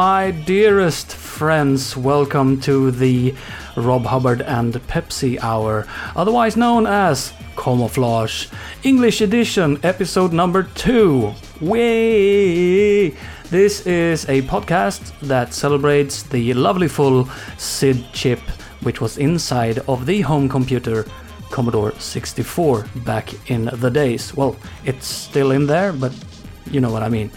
My dearest friends. Welcome to the Rob Hubbard and Pepsi Hour, otherwise known as Camouflage English Edition, episode number two. Way! This is a podcast that celebrates the lovely full SID chip, which was inside of the home computer Commodore 64 back in the days. Well, it's still in there, but you know what I mean.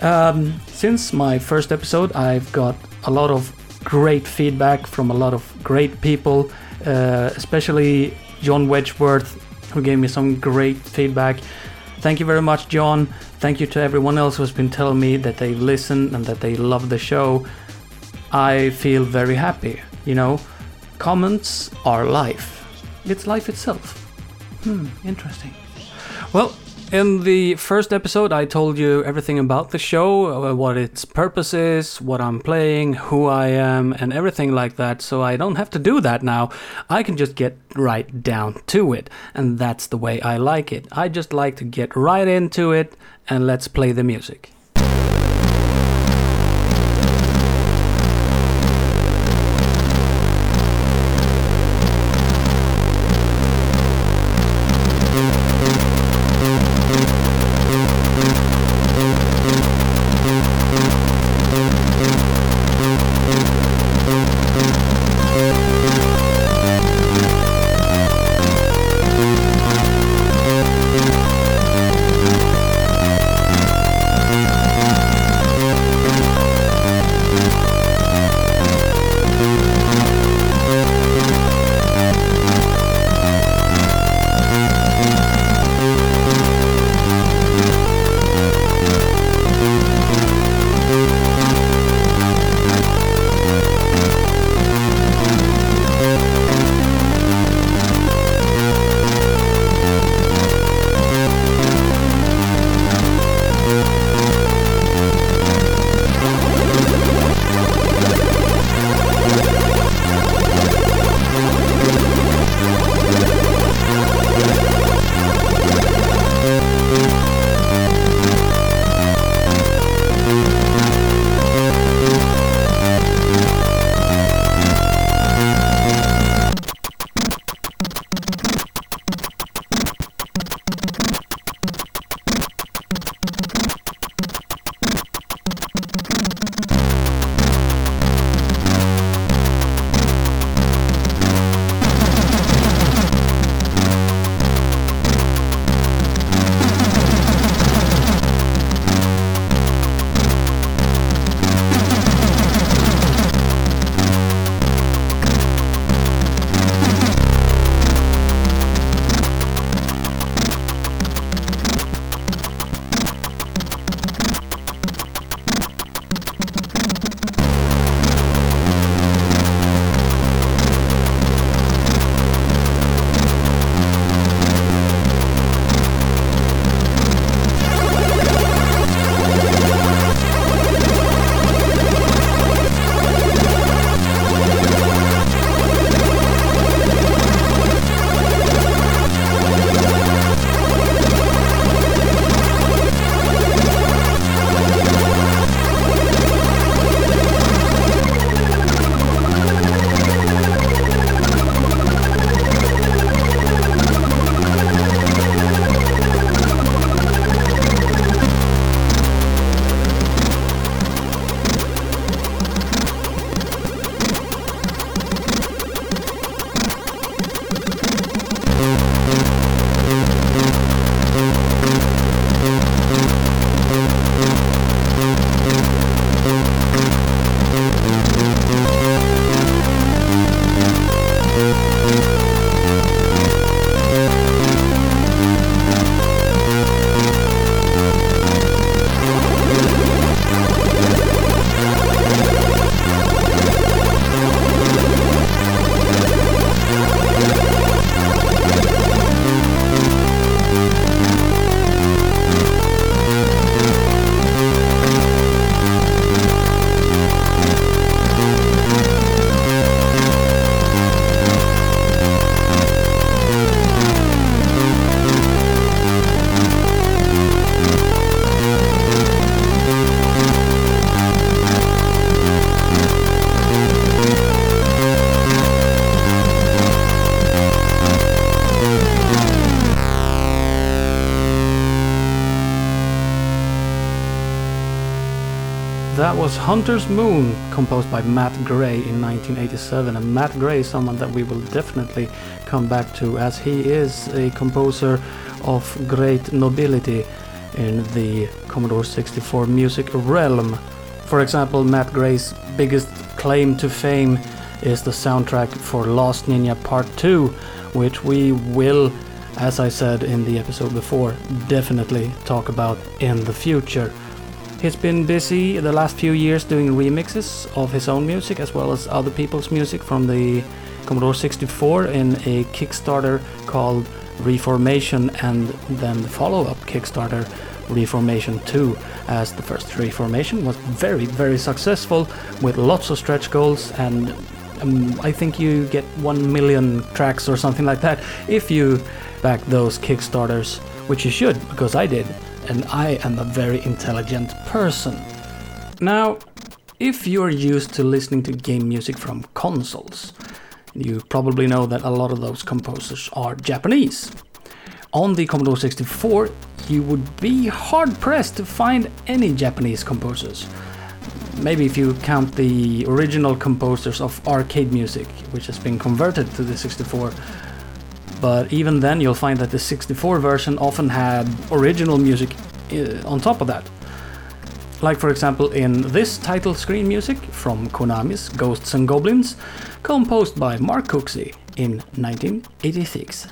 Um, since my first episode, I've got a lot of great feedback from a lot of great people, uh, especially John Wedgeworth, who gave me some great feedback. Thank you very much, John. Thank you to everyone else who's been telling me that they listen and that they love the show. I feel very happy. You know, comments are life. It's life itself. Hmm, interesting. Well, in the first episode, I told you everything about the show, uh, what its purpose is, what I'm playing, who I am, and everything like that, so I don't have to do that now. I can just get right down to it, and that's the way I like it. I just like to get right into it, and let's play the music. Was Hunter's Moon, composed by Matt Gray in 1987. And Matt Gray is someone that we will definitely come back to, as he is a composer of great nobility in the Commodore 64 music realm. For example, Matt Gray's biggest claim to fame is the soundtrack for Last Ninja Part 2, which we will, as I said in the episode before, definitely talk about in the future. He's been busy the last few years doing remixes of his own music as well as other people's music from the Commodore 64 in a Kickstarter called Reformation and then the follow up Kickstarter Reformation 2 as the first Reformation was very very successful with lots of stretch goals and um, I think you get 1 million tracks or something like that if you back those Kickstarters, which you should because I did and I am a very intelligent person. Now, if you're used to listening to game music from consoles, you probably know that a lot of those composers are Japanese. On the Commodore 64, you would be hard pressed to find any Japanese composers. Maybe if you count the original composers of arcade music, which has been converted to the 64, but even then you'll find that the 64 version often had original music uh, on top of that. Like for example in this title screen music from Konami's Ghosts and Goblins, composed by Mark Cooksey in 1986.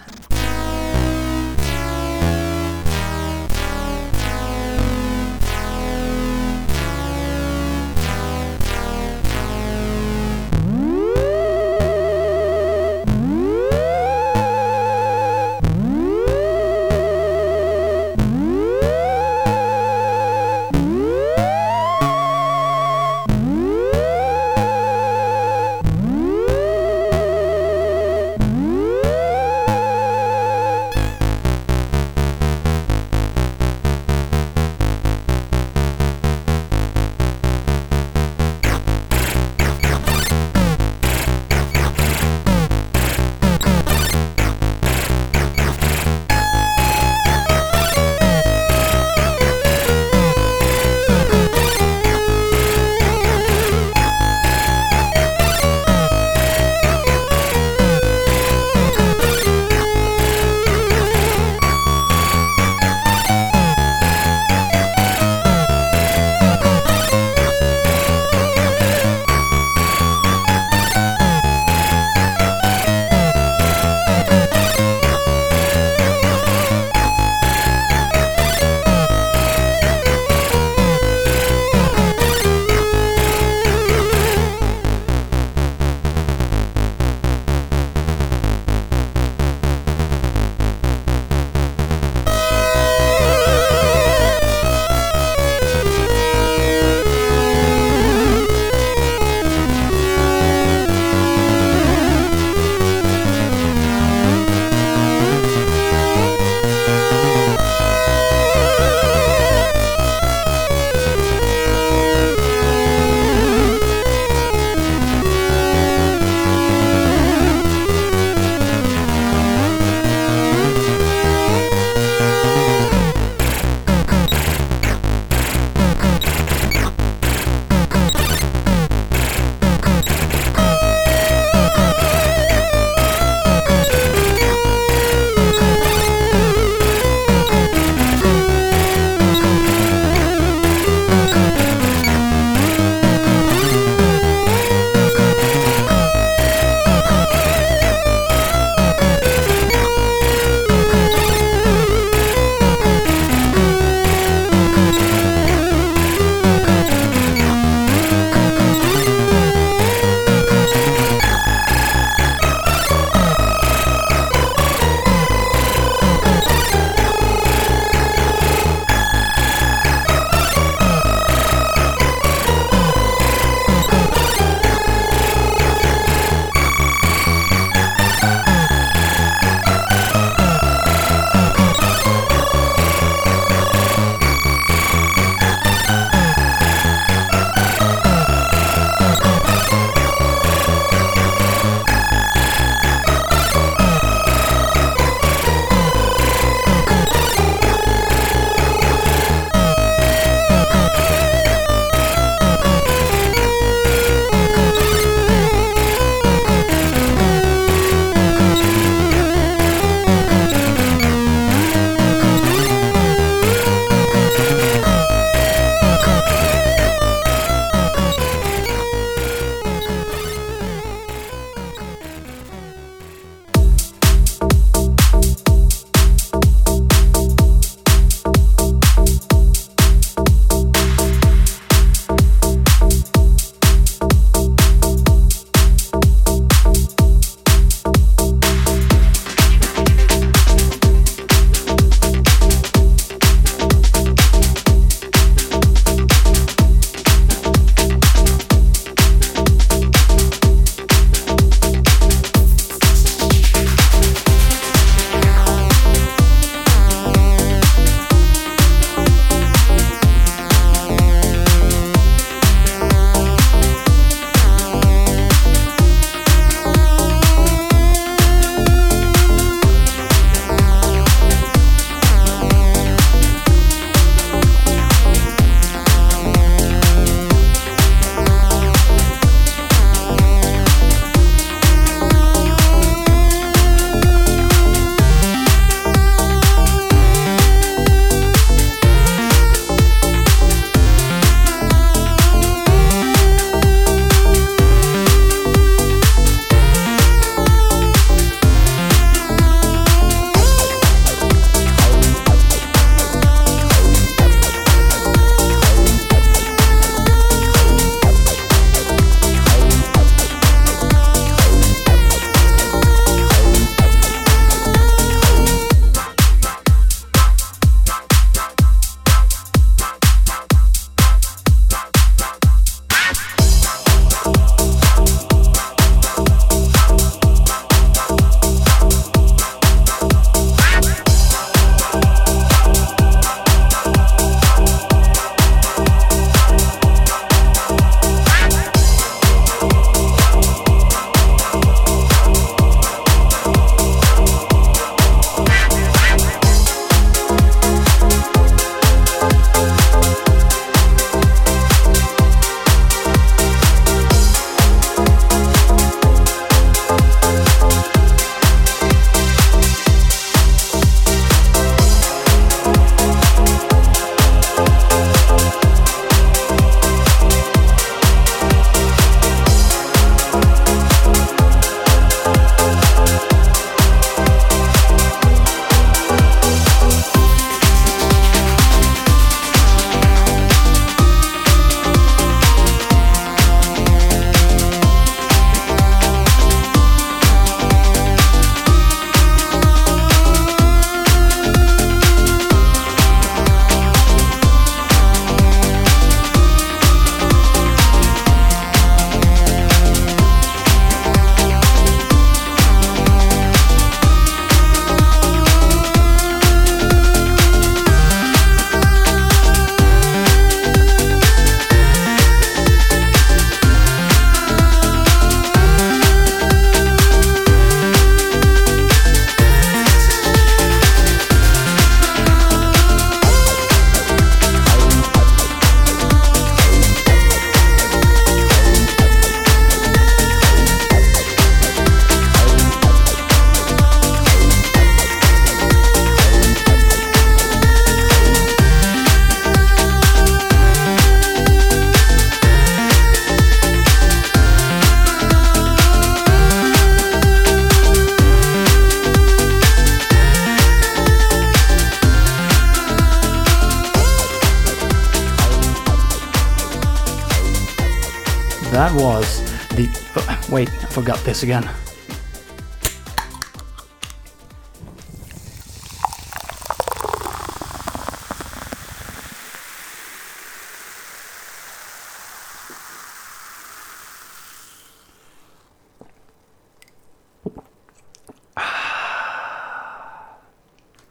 That was the. Oh, wait, I forgot this again.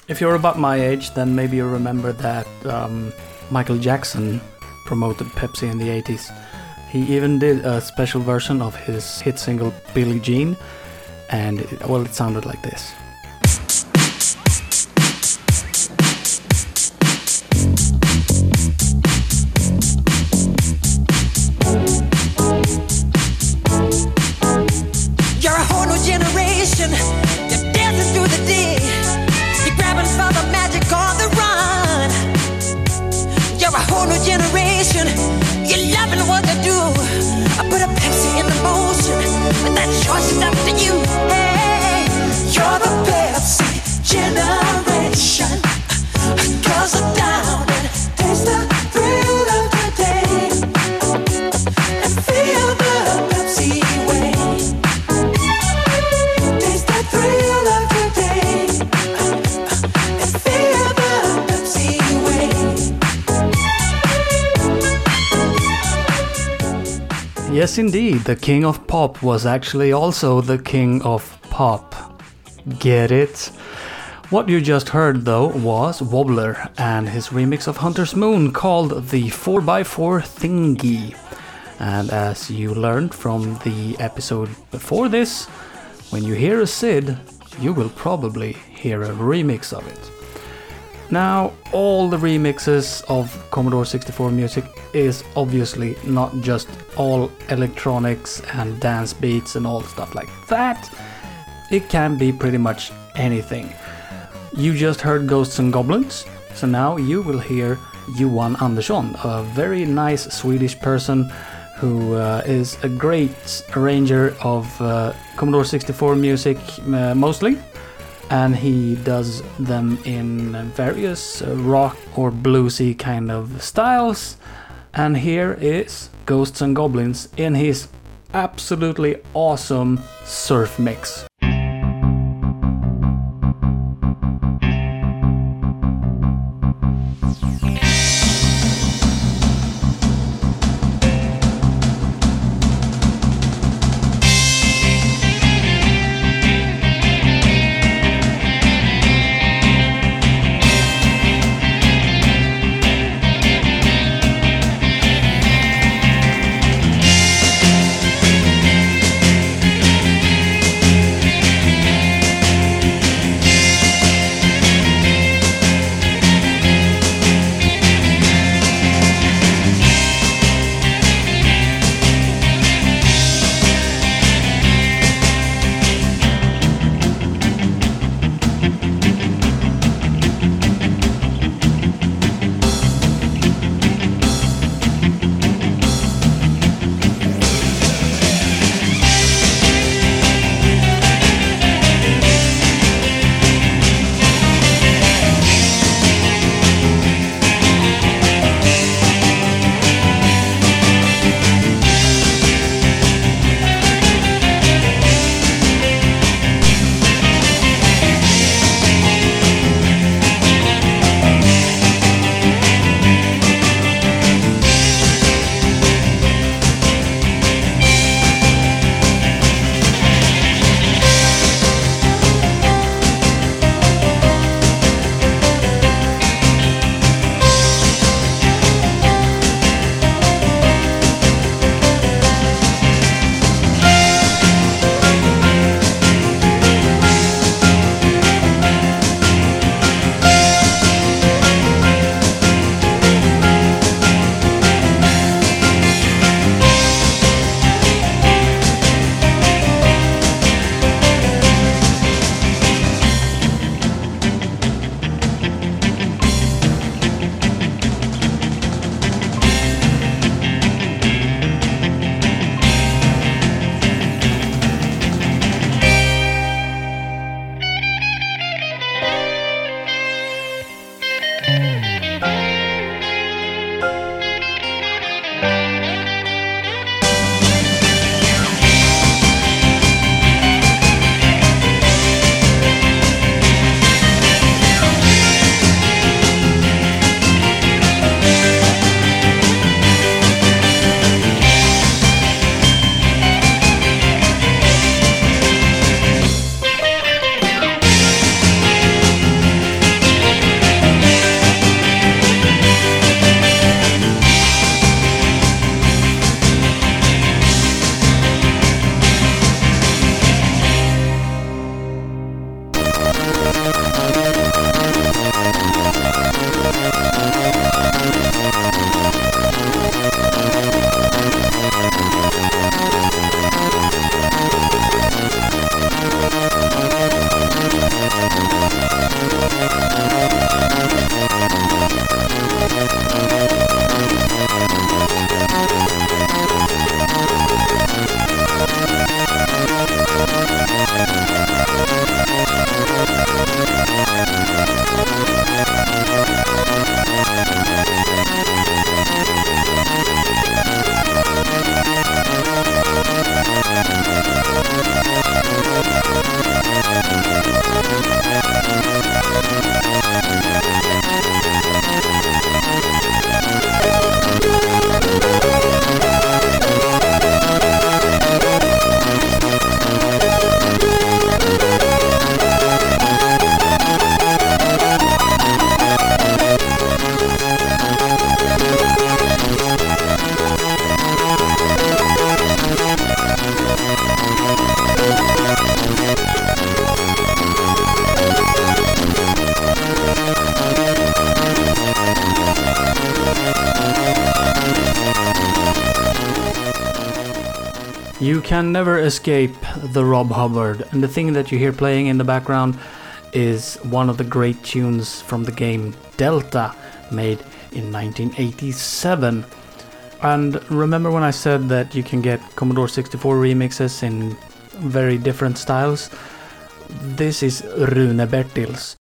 If you're about my age, then maybe you remember that um, Michael Jackson promoted Pepsi in the 80s. He even did a special version of his hit single Billie Jean, and well, it sounded like this. Yes, indeed, the king of pop was actually also the king of pop. Get it? What you just heard though was Wobbler and his remix of Hunter's Moon called the 4x4 Thingy. And as you learned from the episode before this, when you hear a SID, you will probably hear a remix of it. Now, all the remixes of Commodore 64 music is obviously not just all electronics and dance beats and all stuff like that. It can be pretty much anything. You just heard Ghosts and Goblins, so now you will hear Johan Andersson, a very nice Swedish person who uh, is a great arranger of uh, Commodore 64 music uh, mostly and he does them in various rock or bluesy kind of styles. And here is Ghosts and Goblins in his absolutely awesome surf mix. Can never escape the Rob Hubbard, and the thing that you hear playing in the background is one of the great tunes from the game Delta, made in 1987. And remember when I said that you can get Commodore 64 remixes in very different styles? This is Rune Bertils.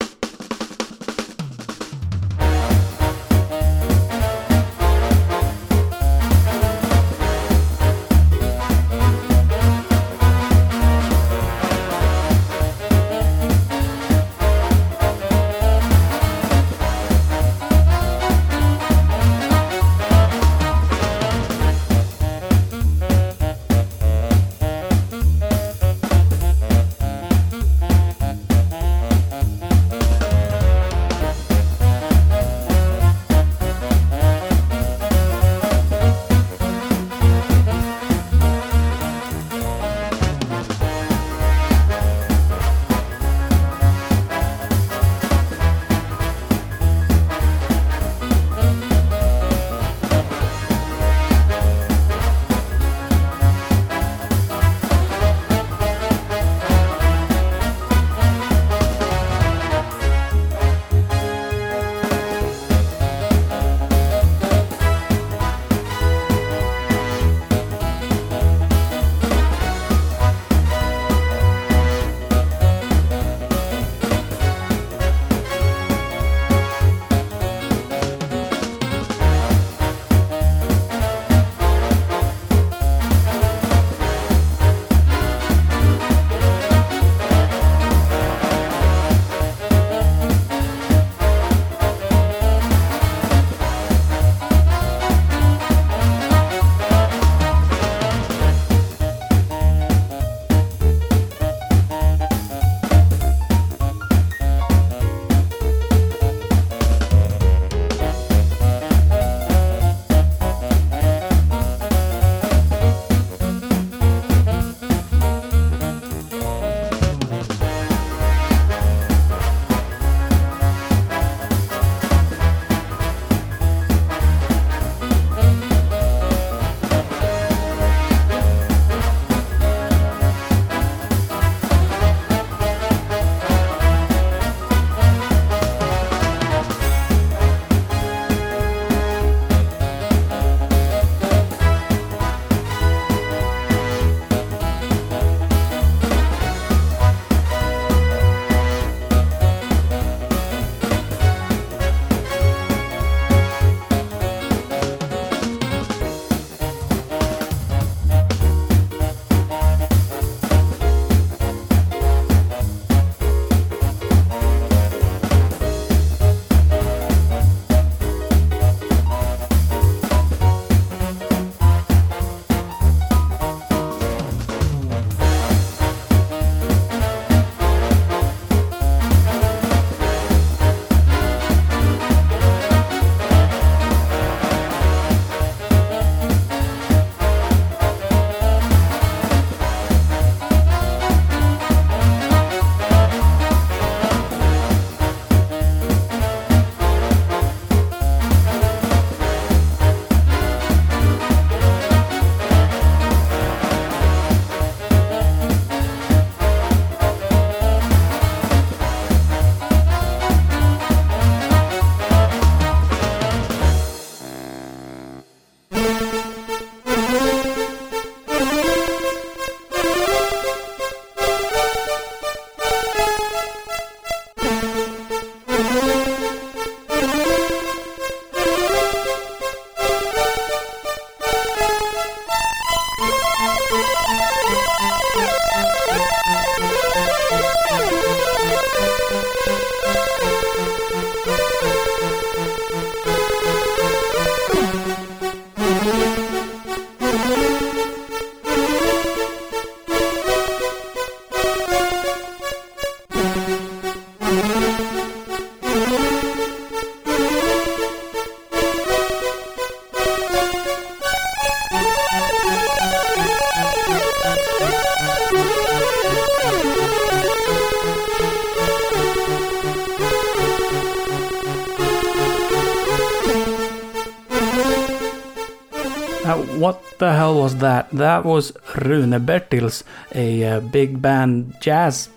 That? Was Rune Bertils, a uh, big band, jazz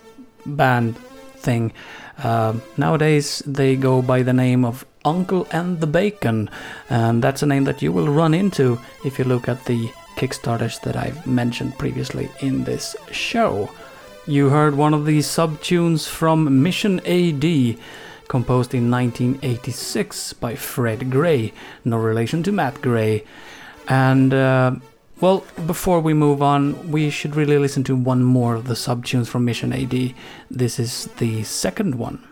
band thing. Uh, nowadays, they go by the name of Uncle and the Bacon, and that's a name that you will run into if you look at the Kickstarters that I've mentioned previously in this show. You heard one of the sub tunes from Mission AD, composed in 1986 by Fred Gray, no relation to Matt Gray. And, uh, well, before we move on, we should really listen to one more of the subtunes from Mission AD. This is the second one.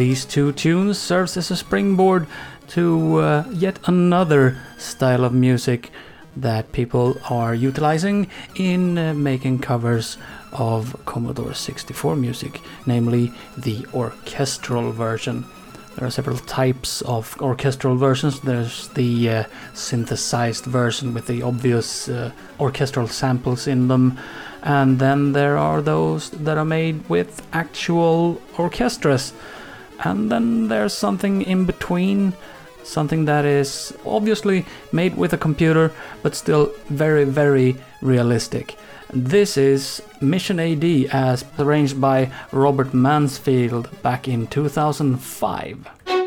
These two tunes serves as a springboard to uh, yet another style of music that people are utilizing in uh, making covers of Commodore 64 music, namely the orchestral version. There are several types of orchestral versions. There's the uh, synthesized version with the obvious uh, orchestral samples in them, and then there are those that are made with actual orchestras. And then there's something in between, something that is obviously made with a computer, but still very, very realistic. This is Mission AD as arranged by Robert Mansfield back in 2005.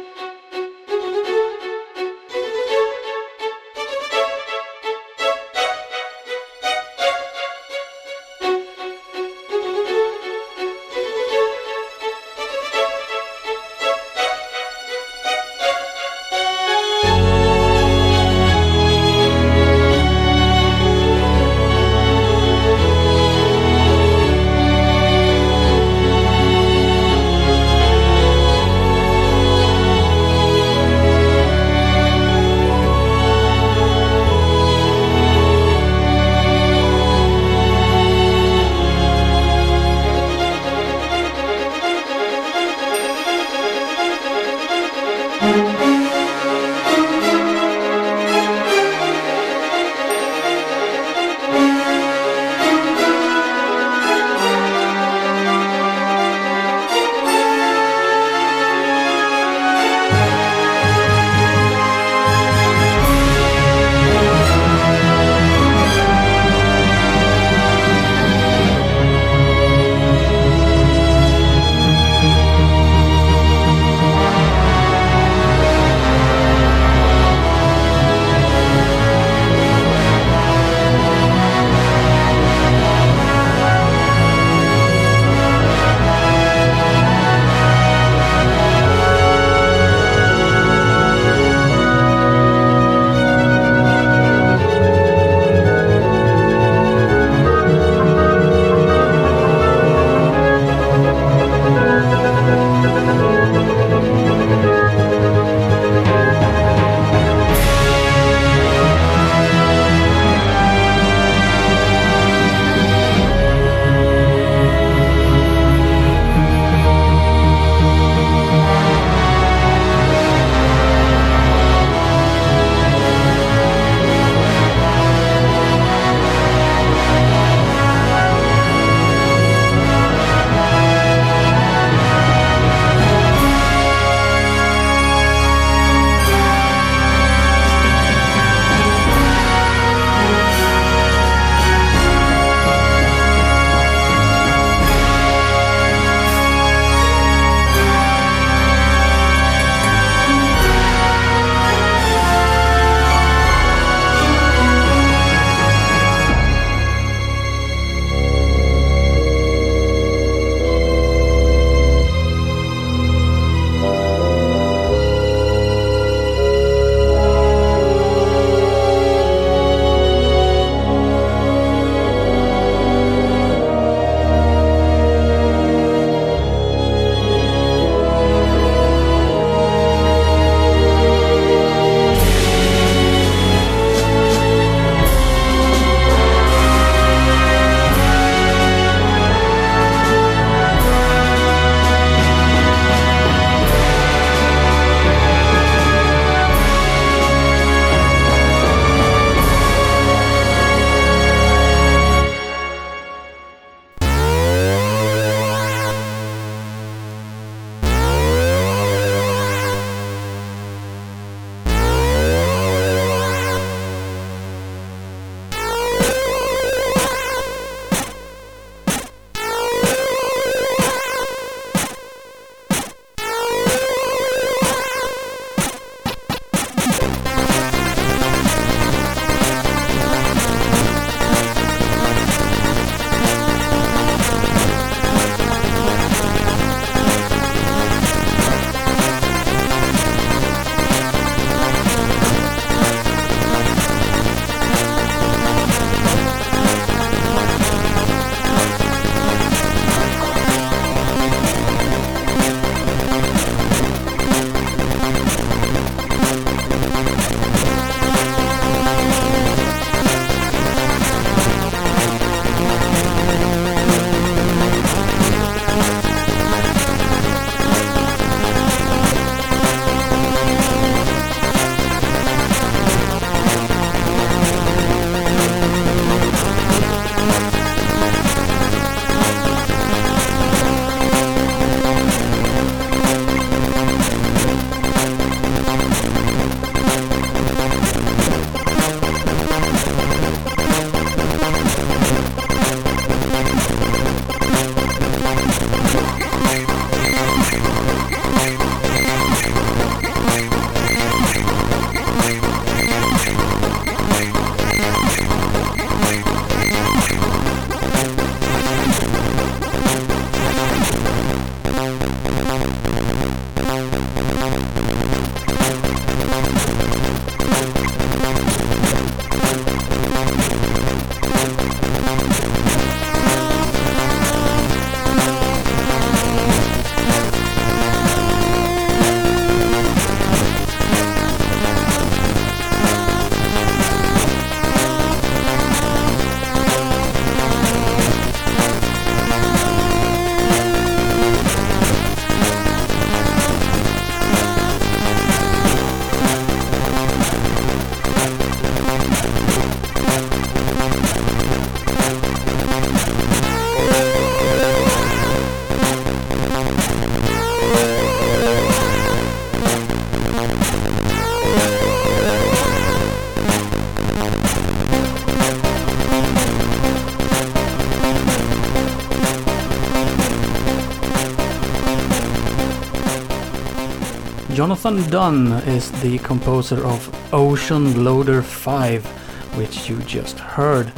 Jonathan Dunn is the composer of Ocean Loader 5, which you just heard.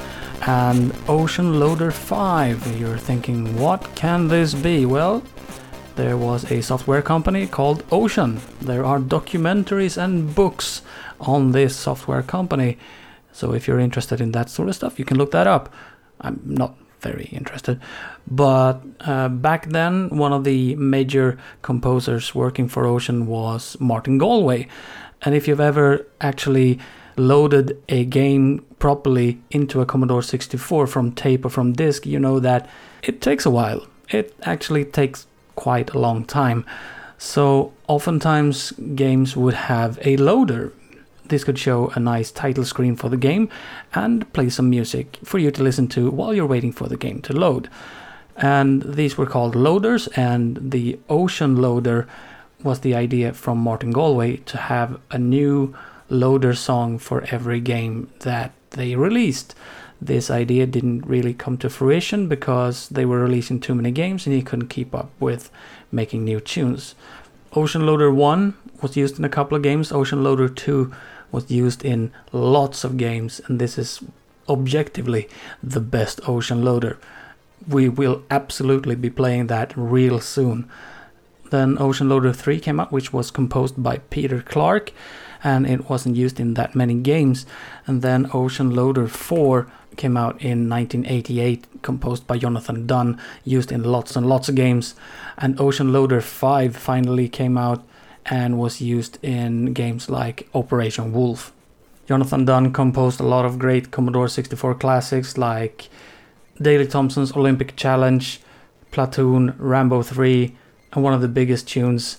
And Ocean Loader 5, you're thinking, what can this be? Well, there was a software company called Ocean. There are documentaries and books on this software company. So if you're interested in that sort of stuff, you can look that up. I'm not very interested. But uh, back then, one of the major composers working for Ocean was Martin Galway. And if you've ever actually loaded a game properly into a Commodore 64 from tape or from disk, you know that it takes a while. It actually takes quite a long time. So, oftentimes, games would have a loader this could show a nice title screen for the game and play some music for you to listen to while you're waiting for the game to load. And these were called loaders, and the Ocean Loader was the idea from Martin Galway to have a new loader song for every game that they released. This idea didn't really come to fruition because they were releasing too many games and he couldn't keep up with making new tunes. Ocean Loader 1 was used in a couple of games, Ocean Loader 2 was used in lots of games, and this is objectively the best ocean loader. We will absolutely be playing that real soon. Then Ocean Loader 3 came out, which was composed by Peter Clarke, and it wasn't used in that many games. And then Ocean Loader 4 came out in 1988, composed by Jonathan Dunn, used in lots and lots of games. And Ocean Loader 5 finally came out and was used in games like Operation Wolf. Jonathan Dunn composed a lot of great Commodore 64 classics like Daley Thompson's Olympic Challenge, Platoon, Rambo 3, and one of the biggest tunes,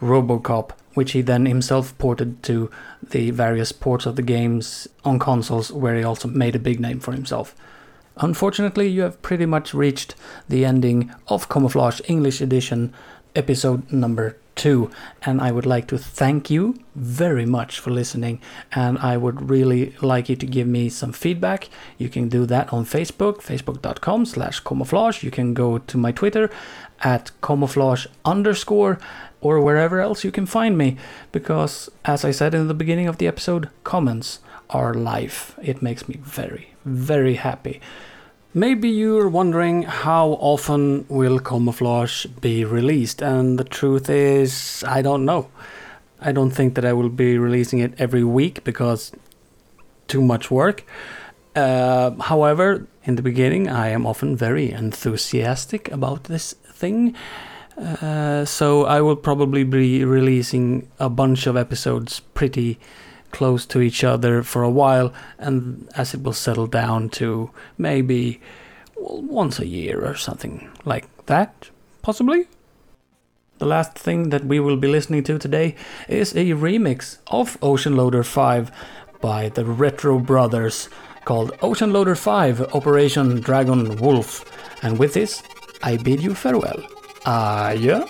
Robocop, which he then himself ported to the various ports of the games on consoles, where he also made a big name for himself. Unfortunately, you have pretty much reached the ending of Camouflage English Edition, episode number two. And I would like to thank you very much for listening. And I would really like you to give me some feedback. You can do that on Facebook, facebook.com slash camouflage. You can go to my Twitter at camouflage underscore or wherever else you can find me. Because as I said in the beginning of the episode, comments are life. It makes me very, very happy. Maybe you're wondering how often will Camouflage be released, and the truth is, I don't know. I don't think that I will be releasing it every week because too much work. Uh, however, in the beginning, I am often very enthusiastic about this thing. Uh, so I will probably be releasing a bunch of episodes pretty close to each other for a while, and as it will settle down to maybe once a year or something like that, possibly. The last thing that we will be listening to today is a remix of Ocean Loader 5 by the Retro Brothers called Ocean Loader 5 Operation Dragon Wolf. And with this, I bid you farewell. Adieu.